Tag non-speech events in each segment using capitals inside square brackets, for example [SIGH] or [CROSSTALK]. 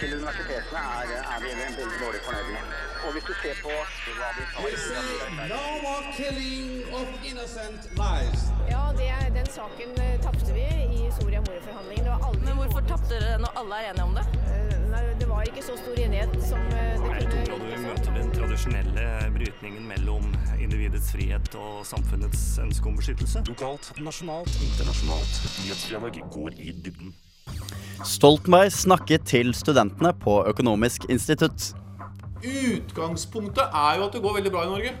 til universitetene er, er vi veldig dårlig fornøyd med. Og hvis du ser på hva tar say no more killing of innocent lives. Ja, det, den saken eh, tapte vi i Soria Moria-forhandlingene. Det var aldri Men hvorfor tapte dere når alle er enige om det? Eh, Nei, det var ikke så stor enighet som eh, det Er det et kunne område vi møter den tradisjonelle brytningen mellom individets frihet og samfunnets ønske om beskyttelse? Lokalt, nasjonalt, internasjonalt. Nyhetsfredag går i dybden. Stoltenberg snakket til studentene på Økonomisk institutt. Utgangspunktet er jo at det går veldig bra i Norge.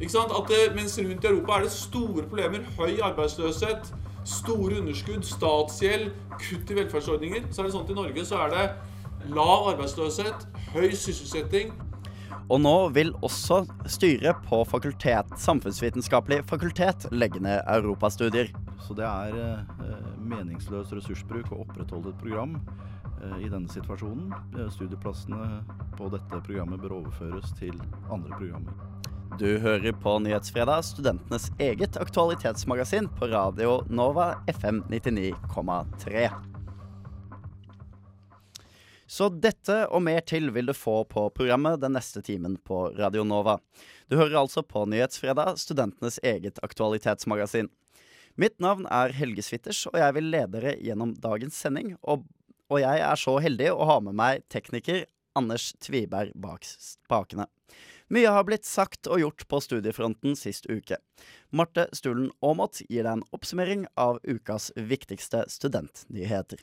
At mens rundt i Europa er det store problemer, høy arbeidsløshet, store underskudd, statsgjeld, kutt i velferdsordninger, så er det sånn at i Norge så er det lav arbeidsløshet, høy sysselsetting. Og nå vil også styret på fakultet, Samfunnsvitenskapelig fakultet legge ned europastudier. Så det er eh, meningsløs ressursbruk å opprettholde et program eh, i denne situasjonen. Eh, Studieplassene på dette programmet bør overføres til andre programmer. Du hører på Nyhetsfredag, studentenes eget aktualitetsmagasin på radio Nova FM 99,3. Så dette og mer til vil du få på programmet den neste timen på Radio Nova. Du hører altså på Nyhetsfredag, studentenes eget aktualitetsmagasin. Mitt navn er Helge Switters, og jeg vil lede dere gjennom dagens sending. Og, og jeg er så heldig å ha med meg tekniker Anders Tviberg bak spakene. Mye har blitt sagt og gjort på studiefronten sist uke. Marte Stulen Aamodt gir deg en oppsummering av ukas viktigste studentnyheter.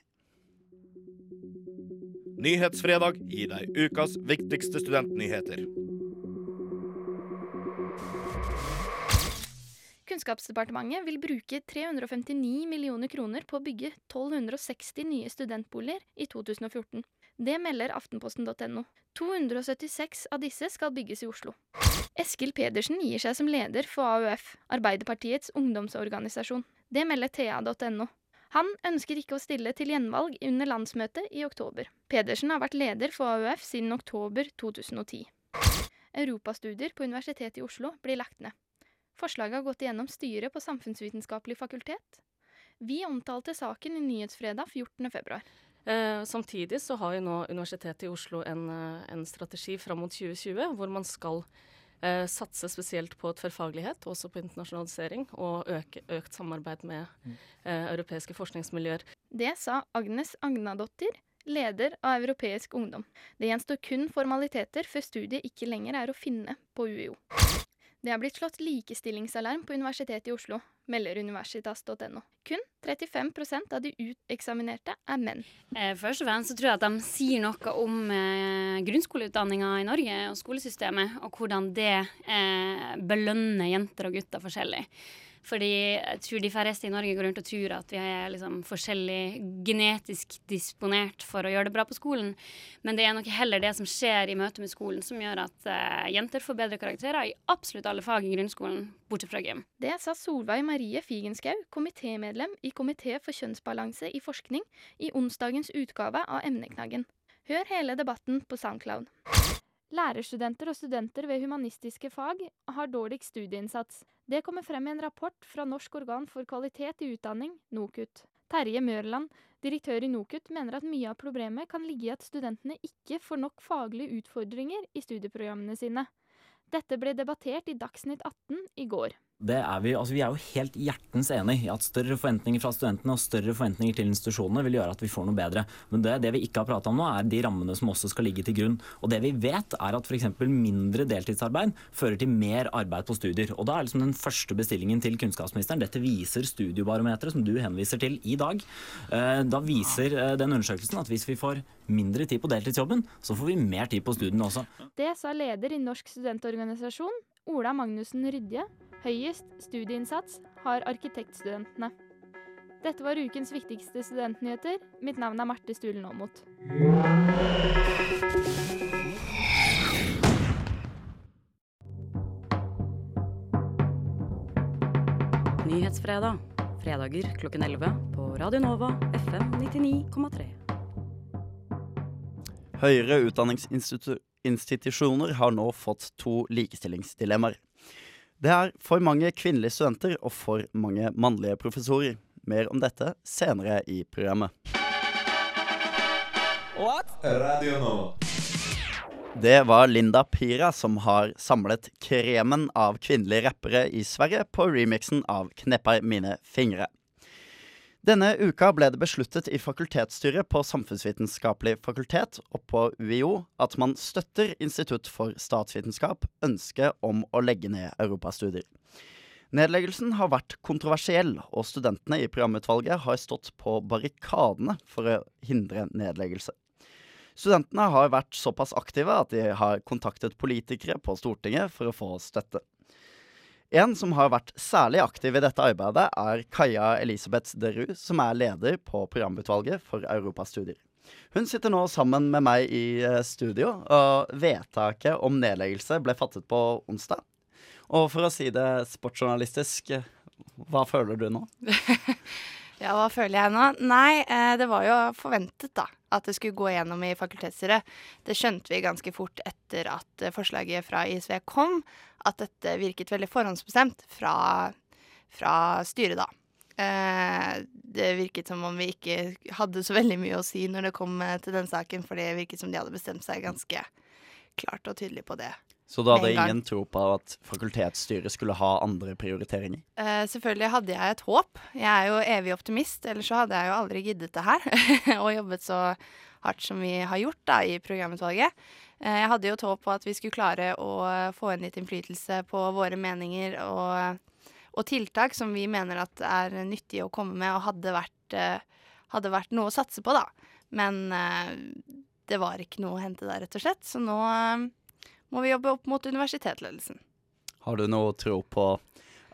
Nyhetsfredag gir deg ukas viktigste studentnyheter. Kunnskapsdepartementet vil bruke 359 millioner kroner på å bygge 1260 nye studentboliger i 2014. Det melder aftenposten.no. 276 av disse skal bygges i Oslo. Eskil Pedersen gir seg som leder for AUF, Arbeiderpartiets ungdomsorganisasjon. Det melder thea.no. Han ønsker ikke å stille til gjenvalg under landsmøtet i oktober. Pedersen har vært leder for AUF siden oktober 2010. Europastudier på Universitetet i Oslo blir lagt ned. Forslaget har gått igjennom styret på Samfunnsvitenskapelig fakultet. Vi omtalte saken i Nyhetsfredag 14. februar. Eh, samtidig så har jo nå Universitetet i Oslo en, eh, en strategi fram mot 2020 hvor man skal satse spesielt på tverrfaglighet, også på internasjonalisering, og øke, økt samarbeid med eh, europeiske forskningsmiljøer. Det sa Agnes Agnadottir, leder av Europeisk ungdom. Det gjenstår kun formaliteter før studiet ikke lenger er å finne på UiO. Det er blitt slått likestillingsalarm på Universitetet i Oslo, melder universitas.no. Kun 35% av de uteksaminerte er menn. Eh, Først og fremst så tror jeg at de sier noe om eh, grunnskoleutdanninga i Norge og skolesystemet, og hvordan det eh, belønner jenter og gutter forskjellig. Fordi jeg tror de færreste i Norge går rundt og tror at vi er liksom forskjellig genetisk disponert for å gjøre det bra på skolen. Men det er nok heller det som skjer i møte med skolen som gjør at uh, jenter får bedre karakterer i absolutt alle fag i grunnskolen, bortsett fra gym. Det sa Solveig Marie Figenschou, komitémedlem i Komité for kjønnsbalanse i forskning, i onsdagens utgave av Emneknaggen. Hør hele debatten på Soundcloud. Lærerstudenter og studenter ved humanistiske fag har dårligst studieinnsats. Det kommer frem i en rapport fra Norsk organ for kvalitet i utdanning, NOKUT. Terje Mørland, direktør i NOKUT, mener at mye av problemet kan ligge i at studentene ikke får nok faglige utfordringer i studieprogrammene sine. Dette ble debattert i Dagsnytt 18 i går. Det er vi, altså vi er jo helt hjertens enig i at større forventninger fra studentene og større forventninger til institusjonene vil gjøre at vi får noe bedre. Men det, det vi ikke har prata om nå, er de rammene som også skal ligge til grunn. Og det vi vet, er at f.eks. mindre deltidsarbeid fører til mer arbeid på studier. Og da er liksom den første bestillingen til kunnskapsministeren Dette viser studiebarometeret som du henviser til i dag. Eh, Da viser eh, den undersøkelsen at hvis vi får mindre tid på deltidsjobben, så får vi mer tid på studiene også. Det sa leder i Norsk studentorganisasjon, Ola Magnussen Rydje. Høyest studieinnsats har arkitektstudentene. Dette var ukens viktigste studentnyheter. Mitt navn er Marte Stulen Aamodt. Nyhetsfredag. Fredager klokken 11 på Radio Nova FM 99,3. Høyere utdanningsinstitusjoner har nå fått to likestillingsdilemmaer. Det er for mange kvinnelige studenter og for mange mannlige professorer. Mer om dette senere i programmet. Radio nå. Det var Linda Pira som har samlet kremen av kvinnelige rappere i Sverige på remixen av 'Knepper mine fingre'. Denne uka ble det besluttet i fakultetsstyret på Samfunnsvitenskapelig fakultet og på UiO at man støtter Institutt for statsvitenskap ønsket om å legge ned europastudier. Nedleggelsen har vært kontroversiell, og studentene i programutvalget har stått på barrikadene for å hindre nedleggelse. Studentene har vært såpass aktive at de har kontaktet politikere på Stortinget for å få støtte. En som har vært særlig aktiv i dette arbeidet, er Kaja Elisabeth Derud, som er leder på programutvalget for europastudier. Hun sitter nå sammen med meg i eh, studio, og vedtaket om nedleggelse ble fattet på onsdag. Og for å si det sportsjournalistisk, hva føler du nå? [LAUGHS] Ja, hva føler jeg nå? Nei, eh, det var jo forventet, da. At det skulle gå gjennom i fakultetsstyret. Det skjønte vi ganske fort etter at eh, forslaget fra ISV kom. At dette virket veldig forhåndsbestemt fra, fra styret, da. Eh, det virket som om vi ikke hadde så veldig mye å si når det kom eh, til den saken, for det virket som de hadde bestemt seg ganske klart og tydelig på det. Så du hadde ingen tro på at fakultetsstyret skulle ha andre prioriteringer? Uh, selvfølgelig hadde jeg et håp. Jeg er jo evig optimist, ellers så hadde jeg jo aldri giddet det her. [LAUGHS] og jobbet så hardt som vi har gjort da, i programutvalget. Uh, jeg hadde jo et håp på at vi skulle klare å få inn litt innflytelse på våre meninger og, og tiltak som vi mener at er nyttige å komme med, og hadde vært, uh, hadde vært noe å satse på, da. Men det var ikke noe å hente der, rett og slett. Så nå må vi jobbe opp mot universitetsledelsen. Har du noe tro på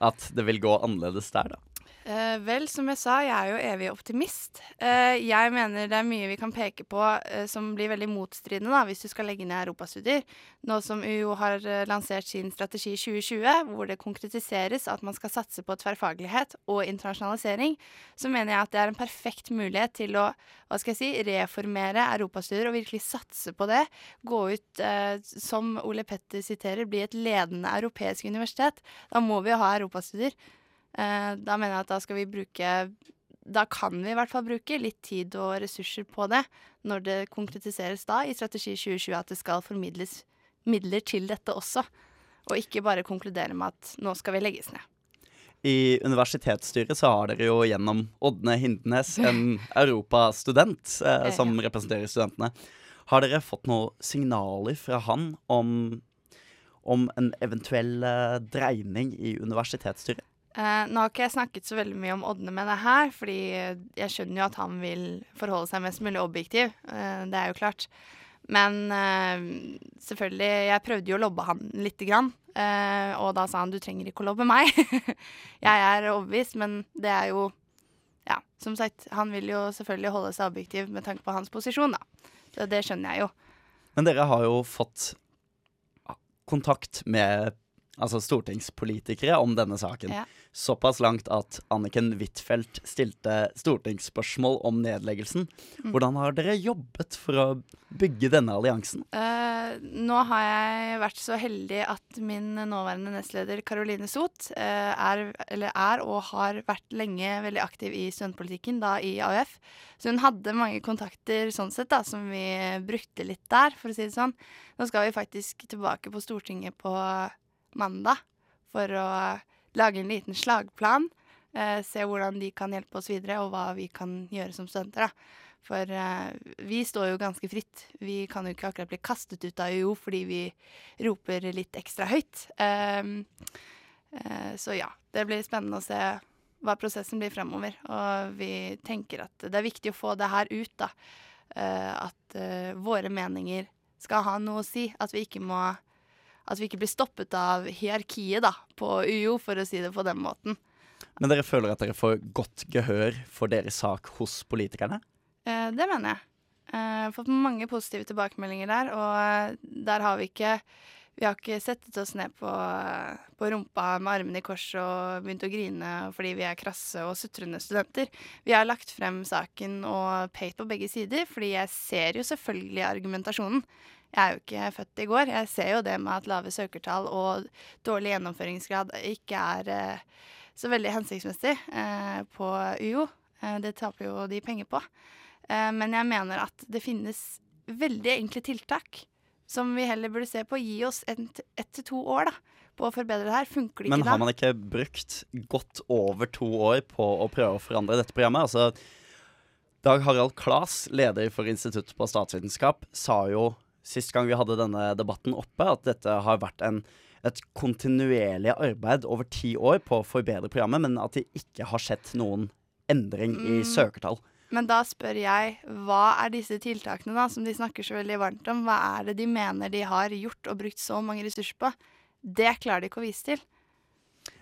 at det vil gå annerledes der, da? Eh, vel, som jeg sa, jeg er jo evig optimist. Eh, jeg mener det er mye vi kan peke på eh, som blir veldig motstridende da, hvis du skal legge ned europastudier. Nå som UiO har eh, lansert sin strategi 2020, hvor det konkretiseres at man skal satse på tverrfaglighet og internasjonalisering, så mener jeg at det er en perfekt mulighet til å hva skal jeg si, reformere europastudier og virkelig satse på det. Gå ut, eh, som Ole Petter siterer, bli et ledende europeisk universitet. Da må vi jo ha europastudier. Eh, da mener jeg at da skal vi bruke Da kan vi i hvert fall bruke litt tid og ressurser på det, når det konkretiseres da i Strategi 2020 at det skal formidles midler til dette også. Og ikke bare konkludere med at nå skal vi legges ned. I universitetsstyret så har dere jo gjennom Ådne Hindnes en [LAUGHS] europastudent eh, som representerer studentene. Har dere fått noen signaler fra han om, om en eventuell eh, dreining i universitetsstyret? Eh, nå har ikke jeg snakket så veldig mye om Ådne med det her, fordi jeg skjønner jo at han vil forholde seg mest mulig objektiv. Uh, det er jo klart. Men uh, selvfølgelig, jeg prøvde jo å lobbe han lite grann. og da sa han du trenger ikke å lobbe meg. [LAUGHS] jeg er overbevist, men det er jo Ja, som sagt, han vil jo selvfølgelig holde seg objektiv med tanke på hans posisjon, da. Så det skjønner jeg jo. Men dere har jo fått kontakt med altså stortingspolitikere om denne saken. Ja. Såpass langt at Anniken Huitfeldt stilte stortingsspørsmål om nedleggelsen. Mm. Hvordan har dere jobbet for å bygge denne alliansen? Uh, nå har jeg vært så heldig at min nåværende nestleder Caroline Soth uh, er, eller er og har vært lenge veldig aktiv i studentpolitikken, da i AUF. Så hun hadde mange kontakter sånn sett da, som vi brukte litt der, for å si det sånn. Nå skal vi faktisk tilbake på Stortinget på mandag for å lage en liten slagplan. Eh, se hvordan de kan hjelpe oss videre, og hva vi kan gjøre som studenter. da. For eh, vi står jo ganske fritt. Vi kan jo ikke akkurat bli kastet ut av UiO fordi vi roper litt ekstra høyt. Ehm, eh, så ja, det blir spennende å se hva prosessen blir fremover. Og vi tenker at det er viktig å få det her ut, da. Eh, at eh, våre meninger skal ha noe å si. At vi ikke må At vi ikke blir stoppet av hierarkiet da, på UiO, for å si det på den måten. Men dere føler at dere får godt gehør for deres sak hos politikerne? Eh, det mener jeg. Eh, fått mange positive tilbakemeldinger der, og eh, der har vi ikke Vi har ikke settet oss ned på, eh, på rumpa med armene i kors og begynt å grine fordi vi er krasse og sutrende studenter. Vi har lagt frem saken og pekt på begge sider, fordi jeg ser jo selvfølgelig argumentasjonen. Jeg er jo ikke født i går. Jeg ser jo det med at lave søkertall og dårlig gjennomføringsgrad ikke er eh, så veldig hensiktsmessig eh, på UiO. Eh, det taper jo de penger på. Men jeg mener at det finnes veldig enkle tiltak som vi heller burde se på. Gi oss ett til to år da, på å forbedre det her. Funker det Men ikke da? har man ikke brukt godt over to år på å prøve å forandre dette programmet? Altså, Dag Harald Klas, leder for Institutt på statsvitenskap, sa jo sist gang vi hadde denne debatten oppe, at dette har vært en, et kontinuerlig arbeid over ti år på å forbedre programmet, men at det ikke har skjedd noen endring i Mm. søkertall. Men da spør jeg, hva er disse tiltakene da, som de snakker så veldig varmt om? Hva er det de mener de har gjort og brukt så mange ressurser på? Det klarer de ikke å vise til.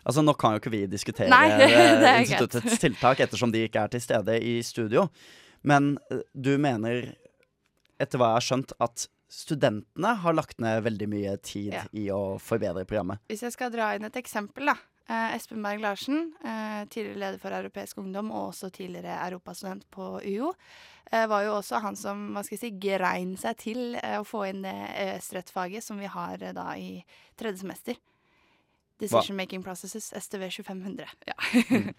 Altså, Nå kan jo ikke vi diskutere Nei, [LAUGHS] eh, greit. instituttets tiltak ettersom de ikke er til stede i studio. Men eh, du mener, etter hva jeg har skjønt, at studentene har lagt ned veldig mye tid Ja. i å forbedre programmet. Hvis jeg skal dra inn et eksempel, da. Eh, Espen Berg Larsen, eh, tidligere leder for Europeisk Ungdom og også tidligere europastudent på UiO, eh, var jo også han som hva skal jeg si, grein seg til eh, å få inn det EØS-rettfaget som vi har eh, da i tredje semester. Decision Making Processes, STV 2500. Ja.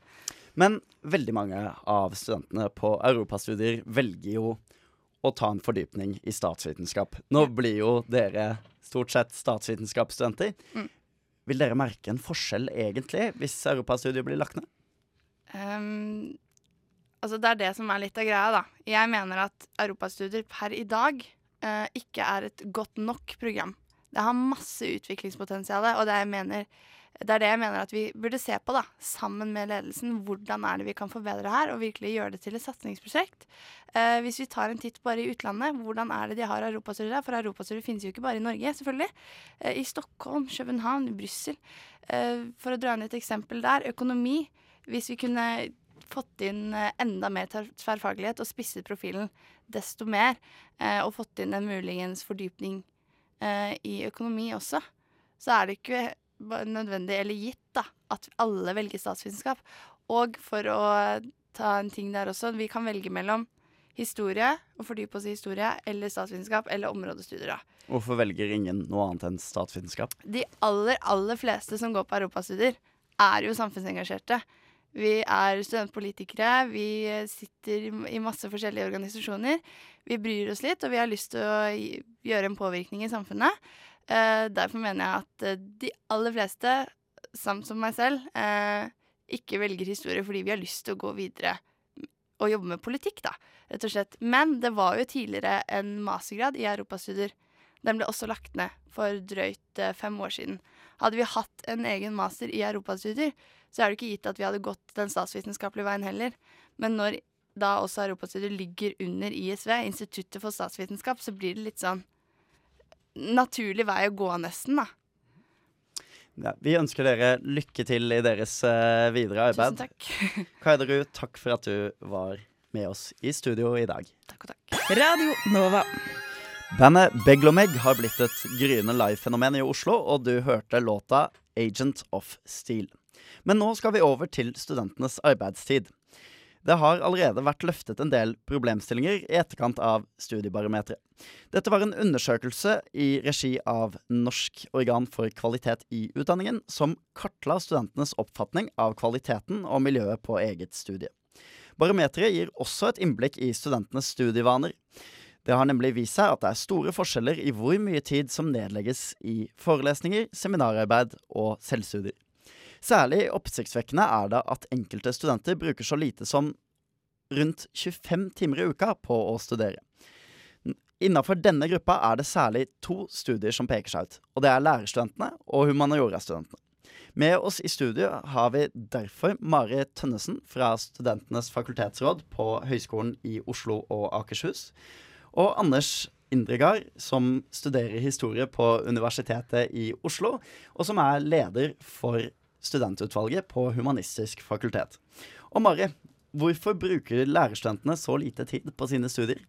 [LAUGHS] Men veldig mange av studentene på europastudier velger jo å ta en fordypning i statsvitenskap. Nå blir jo dere stort sett statsvitenskapsstudenter. Mm. Vil dere merke en forskjell egentlig hvis europastudiet blir lagt ned? Um, altså det er det som er litt av greia, da. Jeg mener at europastudier per i dag uh, ikke er et godt nok program. Det har masse utviklingspotensial, og det, jeg mener, det er det jeg mener at vi burde se på, da, sammen med ledelsen. Hvordan er det vi kan forbedre her, og virkelig gjøre det til et satsingsprosjekt. Eh, hvis vi tar en titt bare i utlandet, hvordan er det de har europastudier der? For europastudier finnes jo ikke bare i Norge, selvfølgelig. Eh, I Stockholm, København, Brussel. Eh, for å dra inn et eksempel der, økonomi. Hvis vi kunne fått inn eh, enda mer tver- tverrfaglighet og spisset profilen desto mer, eh, og fått inn en muligens fordypning eh, i økonomi også, så er det ikke nødvendig eller gitt da, at alle velger statsvitenskap. Og for å ta en ting der også, vi kan velge mellom historie, og fordype oss i historie, eller statsvitenskap, eller områdestudier. da. Hvorfor velger ingen noe annet enn statsvitenskap? De aller, aller fleste som går på europastudier, er jo samfunnsengasjerte. Vi er studentpolitikere, vi sitter i masse forskjellige organisasjoner. Vi bryr oss litt, og vi har lyst til å gjøre en påvirkning i samfunnet. Eh, derfor mener jeg at eh, de aller fleste, samt som meg selv, eh, ikke velger historie fordi vi har lyst til å gå videre og jobbe med politikk, da, rett og slett. Men det var jo tidligere en mastergrad i europastudier. Den ble også lagt ned for drøyt fem år siden. Hadde vi hatt en egen master i europastudier, så er det ikke gitt at vi hadde gått den statsvitenskapelige veien heller. Men når da også europastudier ligger under ISV, Instituttet for statsvitenskap, så blir det litt sånn naturlig vei å gå, nesten, da. Ja, vi ønsker dere lykke til i deres uh, videre arbeid. Tusen takk. [LAUGHS] Kaiderud, takk for at du var med oss i studio i dag. Takk og takk. Radio Nova. Bandet Beglomeg har blitt et gryende livefenomen i Oslo, og du hørte låta 'Agent of Steel'. Men nå skal vi over til studentenes arbeidstid. Det har allerede vært løftet en del problemstillinger i etterkant av Studiebarometeret. Dette var en undersøkelse i regi av Norsk organ for kvalitet i utdanningen, som kartla studentenes oppfatning av kvaliteten og miljøet på eget studie. Barometeret gir også et innblikk i studentenes studievaner. Det har nemlig vist seg at det er store forskjeller i hvor mye tid som nedlegges i forelesninger, seminararbeid og selvstudier. Særlig oppsiktsvekkende er det at enkelte studenter bruker så lite som rundt 25 timer i uka på å studere. Innafor denne gruppa er det særlig to studier som peker seg ut, og det er lærerstudentene og humaniorastudentene. Med oss i studio har vi derfor Mari Tønnesen fra Studentenes fakultetsråd på Høgskolen i Oslo og Akershus, og Anders Indregard, som studerer historie på Universitetet i Oslo, og som er leder for studentutvalget på Humanistisk fakultet. Og Mari, hvorfor bruker lærerstudentene så lite tid på sine studier?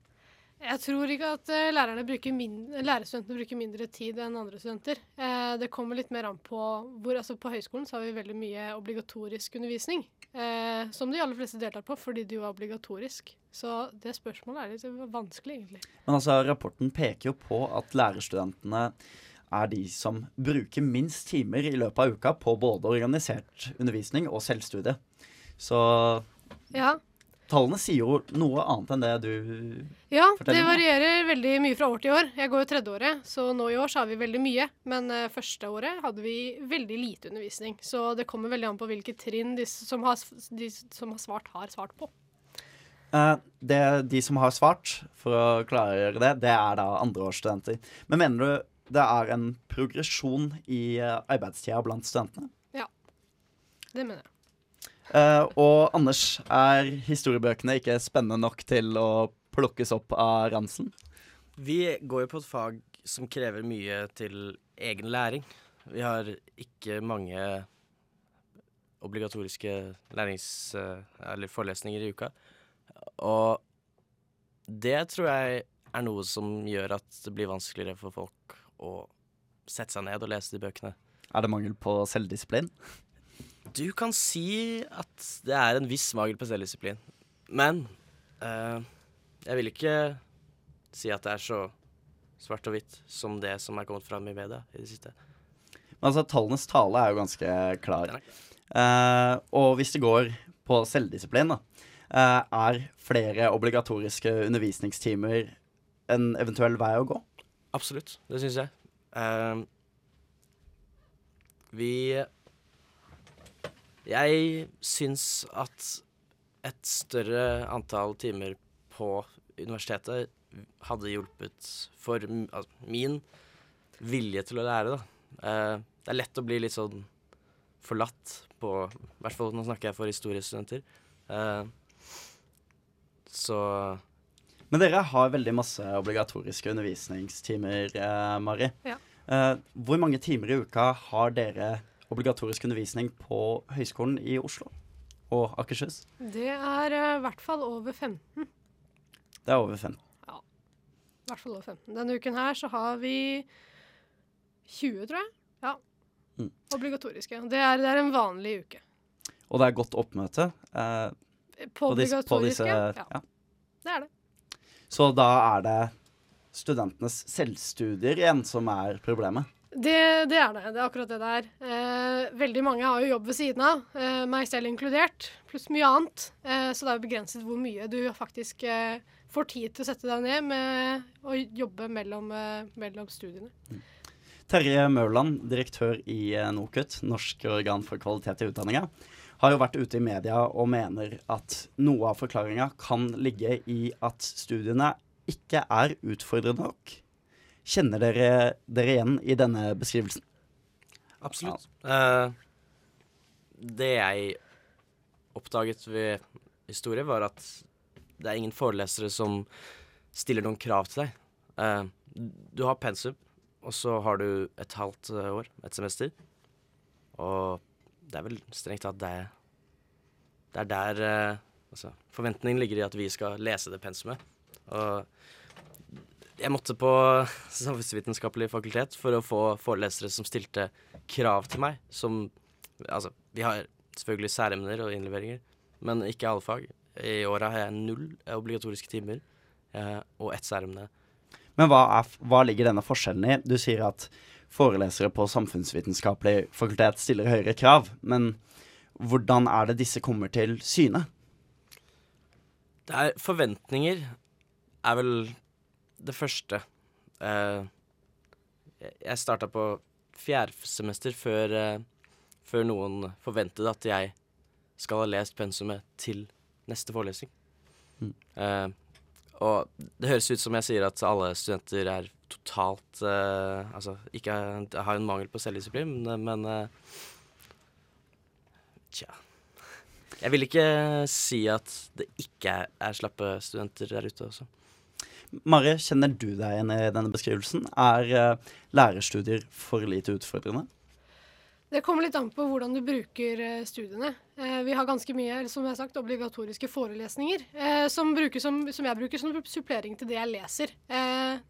Jeg tror ikke at eh, bruker mindre, lærerstudentene bruker mindre tid enn andre studenter. Eh, det kommer litt mer an på hvor altså På høyskolen så har vi veldig mye obligatorisk undervisning. Eh, som de aller fleste deltar på fordi det jo er obligatorisk. Så det spørsmålet er litt vanskelig, egentlig. Men altså, rapporten peker jo på at lærerstudentene er de som bruker minst timer i løpet av uka på både organisert undervisning og selvstudie. Så Ja. tallene sier jo noe annet enn det du Ja, det Ja, det varierer veldig mye fra år til år. Jeg går jo tredjeåret, så nå i år så har vi veldig mye. Men uh, første året hadde vi veldig lite undervisning. Så det kommer veldig an på hvilke trinn de som har, de som har svart, har svart på. Eh, det, de som har svart, for å klargjøre det, det er da andreårsstudenter. Men mener du det er en progresjon i uh, arbeidstida blant studentene? Ja, det mener jeg. Uh, og Anders, er historiebøkene ikke spennende nok til å plukkes opp av ransen? Vi går jo på et fag som krever mye til egen læring. Vi har ikke mange obligatoriske lærings- eller forelesninger i uka. Og det tror jeg er noe som gjør at det blir vanskeligere for folk å sette seg ned og lese de bøkene. Er det mangel på selvdisiplin? Du kan si at det er en viss mangel på selvdisiplin. Men eh, jeg vil ikke si at det er så svart og hvitt som det som er kommet fram i media i det siste. Men altså, tallenes tale er jo ganske klar. Eh, og hvis det går på selvdisiplin, da, eh, er flere obligatoriske undervisningstimer en eventuell vei å gå? Absolutt, det syns jeg. Uh, vi Jeg syns at et større antall timer på universitetet hadde hjulpet for min vilje til å lære, da. Uh, det er lett å bli litt sånn forlatt på I hvert fall nå snakker jeg for historiestudenter. Uh, så Men dere har veldig masse obligatoriske undervisningstimer, eh, Mari. Ja. Eh, hvor mange timer i uka har dere obligatorisk undervisning på Høgskolen i Oslo og Akershus? Det er eh, i hvert fall over 15. Det er over 15. Ja. I hvert fall over 15. Denne uken her så har vi 20, tror jeg. Ja. Mm. Obligatoriske. Det er, det er en vanlig uke. Og det er godt oppmøte. eh, På disse- på disse- ja. ja. Det er det. Så da er det studentenes selvstudier igjen som er problemet. Det, det er det. Det er akkurat det det er. Eh, veldig mange har jo jobb ved siden av, eh, meg selv inkludert, pluss mye annet. Eh, så det er jo begrenset hvor mye du faktisk eh, får tid til å sette deg ned med å jobbe mellom, eh, mellom studiene. Terje Mørland, direktør i eh, NOKUT, Norsk organ for kvalitet i utdanninga, har jo vært ute i media og mener at noe av forklaringa kan ligge i at studiene ikke er utfordrende nok. Kjenner dere dere igjen i denne beskrivelsen? Absolutt. Eh, det jeg oppdaget ved historie, var at det er ingen forelesere som stiller noen krav til deg. Uh, du har pensum, og så har du et halvt eh, år, et semester. Og det er vel strengt tatt det Det er der eh, altså, Forventningen ligger i at vi skal lese det pensumet. Og jeg måtte på Samfunnsvitenskapelig fakultet for å få forelesere som stilte krav til meg. Som Altså, vi har selvfølgelig særemner og innleveringer, men ikke alle fag. I året har jeg null obligatoriske timer eh, og ett særemne. Men hva, er, hva ligger denne forskjellen i? Du sier at forelesere på samfunnsvitenskapelig fakultet stiller høyere krav, men hvordan er det disse kommer til syne? Det er forventninger er vel det første. Uh, jeg- starta på fjerde semester før, uh, før noen forventet at jeg skal ha lest pensumet til neste forelesning. Mm. Uh, og det høres ut som jeg sier at alle studenter er totalt eh, Altså ikke har en mangel på selvdisiplin, men, men eh, Tja. Jeg vil ikke si at det ikke er, slappe studenter der ute også. Mari, kjenner du deg igjen i denne beskrivelsen? Er eh, lærerstudier for lite utfordrende? Det kommer litt an på hvordan du bruker eh, studiene. Eh, vi har ganske mye som jeg har sagt, obligatoriske forelesninger eh, som, bruker, som, som jeg bruker som supplering til det jeg leser.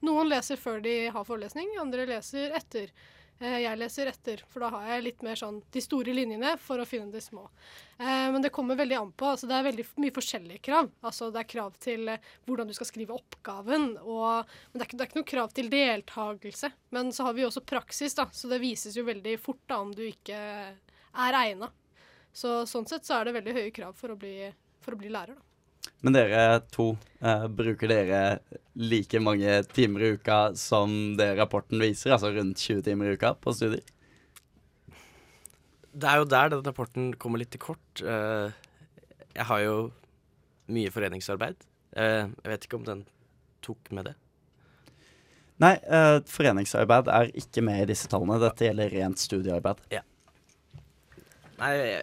Noen leser før de har forelesning, andre leser etter. Eh, jeg leser etter, for da har jeg litt mer sånn de store linjene for å finne de små. Eh, men det kommer veldig an på. altså Det er veldig mye forskjellige krav. Altså Det er krav til eh, hvordan du skal skrive oppgaven, og, men det er, ikke, det er ikke noe krav til deltakelse. Men så har vi også praksis, da, så det vises jo veldig fort da om du ikke er egna. Så sånn sett så er det veldig høye krav for å bli, for å bli lærer. da. Men dere to, eh, bruker dere like mange timer i uka som det rapporten viser, altså rundt 20 timer i uka på studier? Det er jo der den rapporten kommer litt til kort. Eh, jeg har jo mye foreningsarbeid. Eh, jeg vet ikke om den tok med det. Nei, eh, foreningsarbeid er ikke med i disse tallene. Dette gjelder rent studiearbeid. Ja. Nei,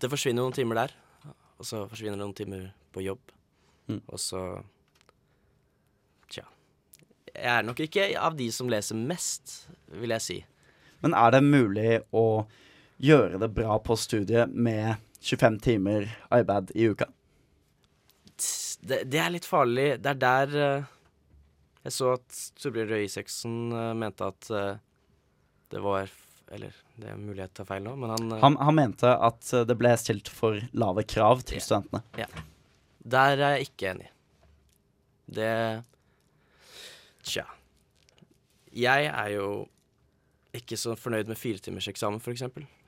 det forsvinner noen timer der. Og så forsvinner noen timer på jobb. Og så Tja. Jeg er nok ikke av de som leser mest, vil jeg si. Men er det mulig å gjøre det bra på studiet med 25 timer arbeid i uka? Det, det er litt farlig. Det er der eh, jeg så at Torbjørn Røe Isaksen eh, mente at eh, det var Eller det er mulighet til å ta feil nå, men han eh, Han, han mente at eh, det ble stilt for lave krav til studentene. Ja. Der er jeg ikke enig. Det Tja. Jeg er jo ikke så fornøyd med firetimerseksamen, f.eks.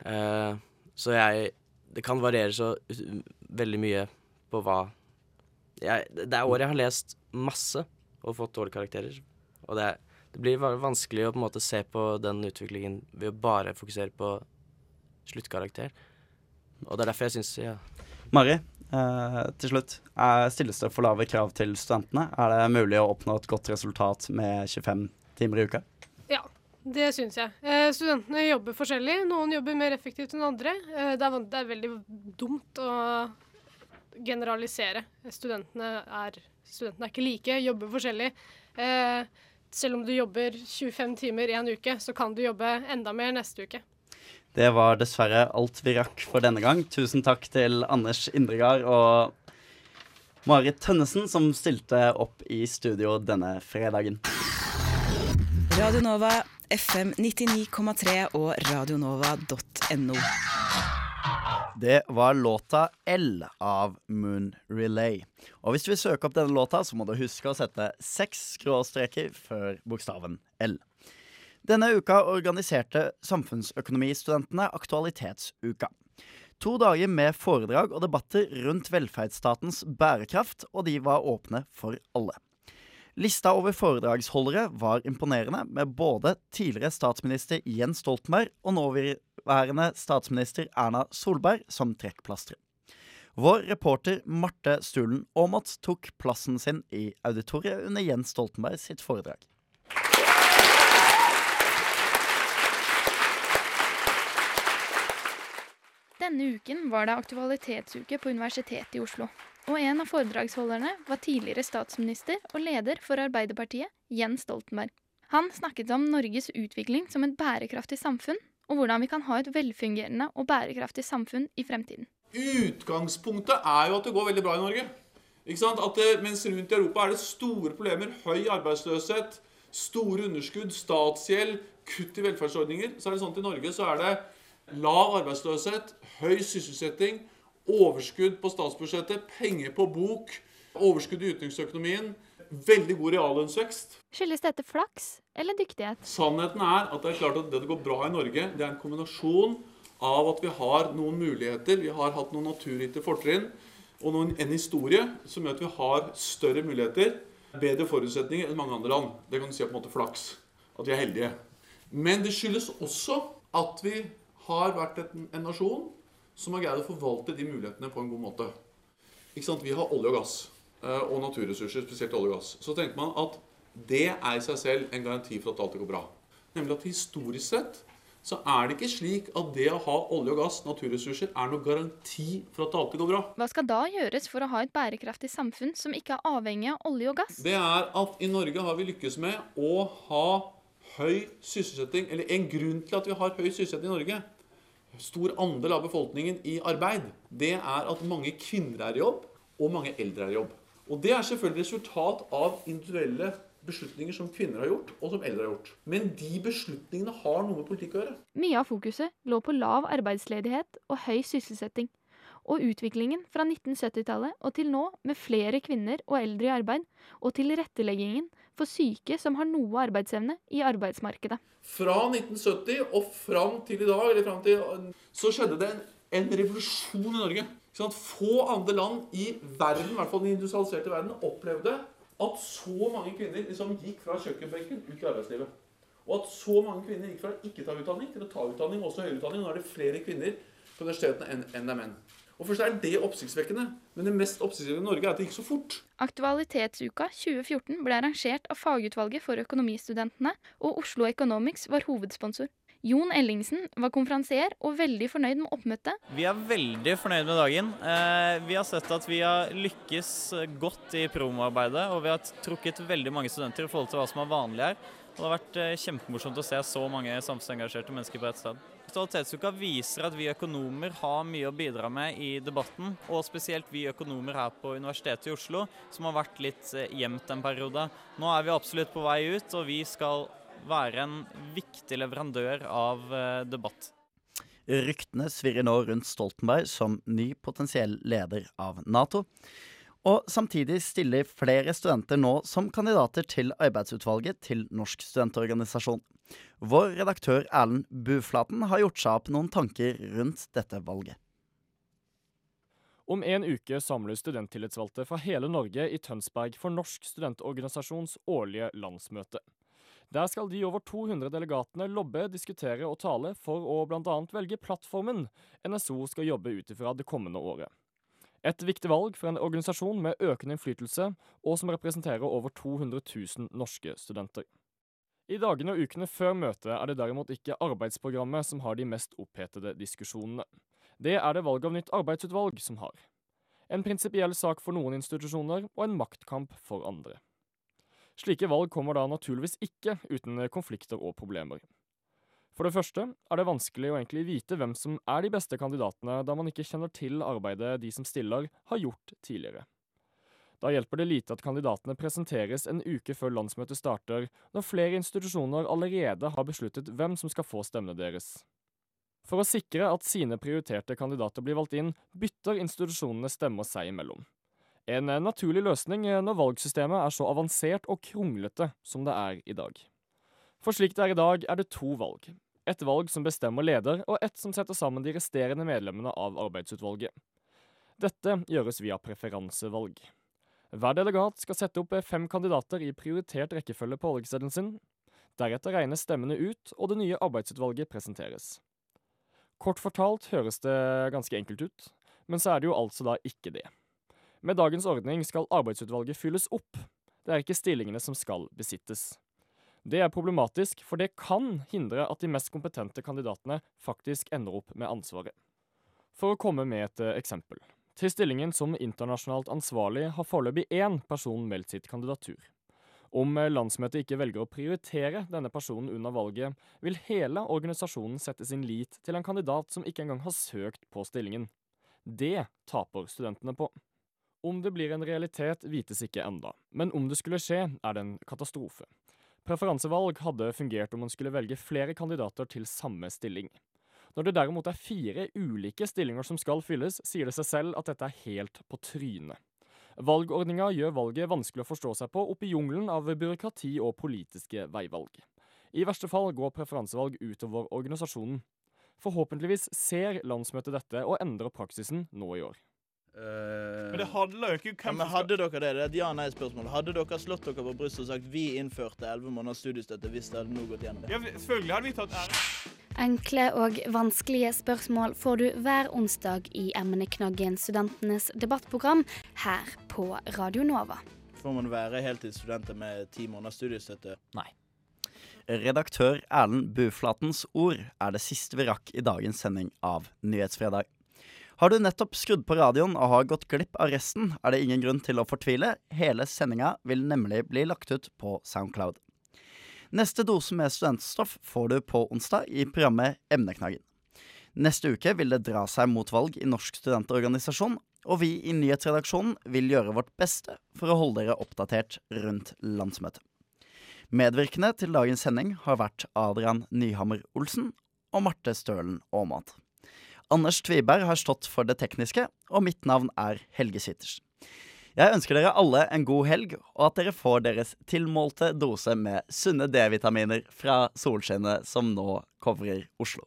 Eh, så jeg Det kan variere så veldig mye på hva jeg, Det er året jeg har lest masse og fått dårlige karakterer. Og det, er- det blir vanskelig å på en måte se på den utviklingen ved å bare fokusere på sluttkarakter. Og det er derfor jeg syns ja, Mari, eh, til slutt. Er, stilles det for lave krav til studentene? Er det mulig å oppnå et godt resultat med 25 timer i uka? Ja, det syns jeg. Eh, studentene jobber forskjellig. Noen jobber mer effektivt enn andre. Eh, det, er, det er veldig dumt å generalisere. Studentene er, studentene er ikke like, jobber forskjellig. Eh, selv om du jobber 25 timer i en uke, så kan du jobbe enda mer neste uke. Det var dessverre alt vi rakk for denne gang. Tusen takk til Anders Indregard og Marit Tønnesen, som stilte opp i studio denne fredagen. Radio Nova, FM 99,3 og radionova.no. Det var låta L av Moon Relay. Og hvis du vil søke opp denne låta, så må du huske å sette seks skråstreker før bokstaven L. Denne uka organiserte Samfunnsøkonomistudentene Aktualitetsuka. To dager med foredrag og debatter rundt velferdsstatens bærekraft, og de var åpne for alle. Lista over foredragsholdere var imponerende, med både tidligere statsminister Jens Stoltenberg og nåværende statsminister Erna Solberg som trekkplastre. Vår reporter Marte Stulen Aamodt tok plassen sin i auditoriet under Jens Stoltenberg sitt foredrag. Denne uken var det aktualitetsuke på Universitetet i Oslo. Og en av foredragsholderne var tidligere statsminister og leder for Arbeiderpartiet, Jens Stoltenberg. Han snakket om Norges utvikling som et bærekraftig samfunn, og hvordan vi kan ha et velfungerende og bærekraftig samfunn i fremtiden. Utgangspunktet er jo at det går veldig bra i Norge. At mens rundt i Europa er det store problemer, høy arbeidsløshet, store underskudd, statsgjeld, kutt i velferdsordninger, så er det sånn at i Norge så er det lav arbeidsløshet, høy sysselsetting, overskudd på statsbudsjettet, penger på bok, overskudd i utenriksøkonomien, veldig god reallønnsvekst. Skyldes dette flaks eller dyktighet? Sannheten er at det er klart at det det går bra i Norge, det er en kombinasjon av at vi har noen muligheter, vi har hatt noen naturgitte fortrinn, og noen, en historie som gjør at vi har større muligheter, bedre forutsetninger enn mange andre land. Det kan du si er på en måte flaks. At vi er heldige. Men det skyldes også at vi har vært en, en nasjon som har greid å forvalte de mulighetene på en god måte. Ikke sant? Vi har olje og gass eh, og naturressurser, spesielt olje og gass. Så tenker man at det er i seg selv en garanti for at alt går bra. Nemlig at historisk sett så er det ikke slik at det å ha olje og gass, naturressurser, er noe garanti for at det alltid går bra. Hva skal da gjøres for å ha et bærekraftig samfunn som ikke er avhengig av olje og gass? Det er at i Norge har vi lykkes med å ha høy sysselsetting, eller en grunn til at vi har høy sysselsetting i Norge, stor andel av befolkningen i arbeid, det er at mange kvinner er i jobb, og mange eldre er i jobb. Og det er selvfølgelig resultat av individuelle beslutninger som kvinner har gjort, og som eldre har gjort. Men de beslutningene har noe med politikk å gjøre. Mye av fokuset lå på lav arbeidsledighet og høy sysselsetting. Og utviklingen fra 1970-tallet og til nå, med flere kvinner og eldre i arbeid, og tilretteleggingen for syke som har noe arbeidsevne i arbeidsmarkedet. Fra 1970 og fram til i dag, eller til, så skjedde det en, en revolusjon i Norge. Sånn at Få andre land i verden, i hvert fall den industrialiserte verden, opplevde at så mange kvinner liksom gikk fra kjøkkenbenken ut i arbeidslivet. Og at så mange kvinner gikk fra ikke ta utdanning til å ta utdanning, også høyere utdanning. Nå er det flere kvinner på universitetene enn det er menn. Og først er det oppsiktsvekkende, men det mest oppsiktsvekkende i Norge er at det gikk så fort. Aktualitetsuka 2014 ble arrangert av Fagutvalget for økonomistudentene, og Oslo Economics var hovedsponsor. Jon Ellingsen var konferansier og veldig fornøyd med oppmøtet. Vi er veldig fornøyd med dagen. Eh, vi har sett at vi har lykkes godt i promoarbeidet, og vi har trukket veldig mange studenter i forhold til hva som er vanlig her. Og det har vært eh, kjempemorsomt å se så mange samfunnsengasjerte mennesker på ett sted. Aktualitetsuka viser at vi økonomer har mye å bidra med i debatten, og spesielt vi økonomer her på Universitetet i Oslo, som har vært litt eh, gjemt en periode. Nå er vi absolutt på vei ut, og vi skal være en viktig leverandør av eh, debatt. Ryktene svirrer nå rundt Stoltenberg som ny potensiell leder av Nato. Og samtidig stiller flere studenter nå som kandidater til arbeidsutvalget til Norsk studentorganisasjon. Vår redaktør Erlend Buflaten har gjort seg opp noen tanker rundt dette valget. Om en uke samler studenttillitsvalgte fra hele Norge i Tønsberg for Norsk studentorganisasjons årlige landsmøte. Der skal de over 200 delegatene lobbe, diskutere og tale for å bl.a. velge plattformen NSO skal jobbe ut ifra det kommende året. Et viktig valg for en organisasjon med økende innflytelse, og som representerer over 200 000 norske studenter. I dagene og ukene før møtet er det derimot ikke arbeidsprogrammet som har de mest opphetede diskusjonene. Det er det valg av nytt arbeidsutvalg som har. En prinsipiell sak for noen institusjoner, og en maktkamp for andre. Slike valg kommer da naturligvis ikke uten konflikter og problemer. For det første er det vanskelig å egentlig vite hvem som er de beste kandidatene, da man ikke kjenner til arbeidet de som stiller, har gjort tidligere. Da hjelper det lite at kandidatene presenteres en uke før landsmøtet starter, når flere institusjoner allerede har besluttet hvem som skal få stemmene deres. For å sikre at sine prioriterte kandidater blir valgt inn, bytter institusjonene stemmer seg imellom. En naturlig løsning når valgsystemet er så avansert og kronglete som det er i dag. For slik det er i dag, er det to valg. Et valg som bestemmer leder, og et som setter sammen de resterende medlemmene av arbeidsutvalget. Dette gjøres via preferansevalg. Hver delegat skal sette opp fem kandidater i prioritert rekkefølge på valgseddelen sin. Deretter regnes stemmene ut, og det nye arbeidsutvalget presenteres. Kort fortalt høres det ganske enkelt ut, men så er det jo altså da ikke det. Med dagens ordning skal arbeidsutvalget fylles opp. Det er ikke stillingene som skal besittes. Det er problematisk, for det kan hindre at de mest kompetente kandidatene faktisk ender opp med ansvaret. For å komme med et eh, eksempel. Til stillingen som internasjonalt ansvarlig har foreløpig én person meldt sitt kandidatur. Om eh, landsmøtet ikke velger å prioritere denne personen under valget, vil hele organisasjonen sette sin lit til en kandidat som ikke engang har søkt på stillingen. Det taper studentene på. Om det blir en realitet, vites ikke enda, men om det skulle skje, er det en katastrofe. Preferansevalg hadde fungert om man skulle velge flere kandidater til samme stilling. Når det derimot er fire ulike stillinger som skal fylles, sier det seg selv at dette er helt på trynet. Valgordninga gjør valget vanskelig å forstå seg på oppi jungelen av byråkrati og politiske veivalg. I verste fall går preferansevalg utover organisasjonen. Forhåpentligvis ser landsmøtet dette og endrer praksisen nå i år. Men det handler jo ikke om hvem ja, men Hadde dere det? Det er et ja-nei-spørsmål. Hadde dere slått dere på brystet og sagt vi innførte 11 måneders studiestøtte hvis det hadde nå gått gjennom? Ja, selvfølgelig hadde vi tatt ære. Enkle og vanskelige spørsmål får du hver onsdag i emneknaggen Studentenes debattprogram her på Radio Nova. Får man være heltidsstudenter med ti måneders studiestøtte? Nei. Redaktør Erlend Buflatens ord er det siste vi rakk i dagens sending av Nyhetsfredag. Har du nettopp skrudd på radioen og har gått glipp av resten, er det ingen grunn til å fortvile. Hele sendinga vil nemlig bli lagt ut på Soundcloud. Neste dose med studentstoff får du på onsdag i programmet Emneknaggen. Neste uke vil det dra seg mot valg i Norsk studentorganisasjon, og vi i nyhetsredaksjonen vil gjøre vårt beste for å holde dere oppdatert rundt landsmøtet. Medvirkende til dagens sending har vært Adrian Nyhammer Olsen og Marte Stølen Aamodt. Anders Tviberg har stått for det tekniske, og mitt navn er Helge Sittersen. Jeg ønsker dere alle en god helg, og at dere får deres tilmålte dose med sunne D-vitaminer fra solskinnet som nå covrer Oslo.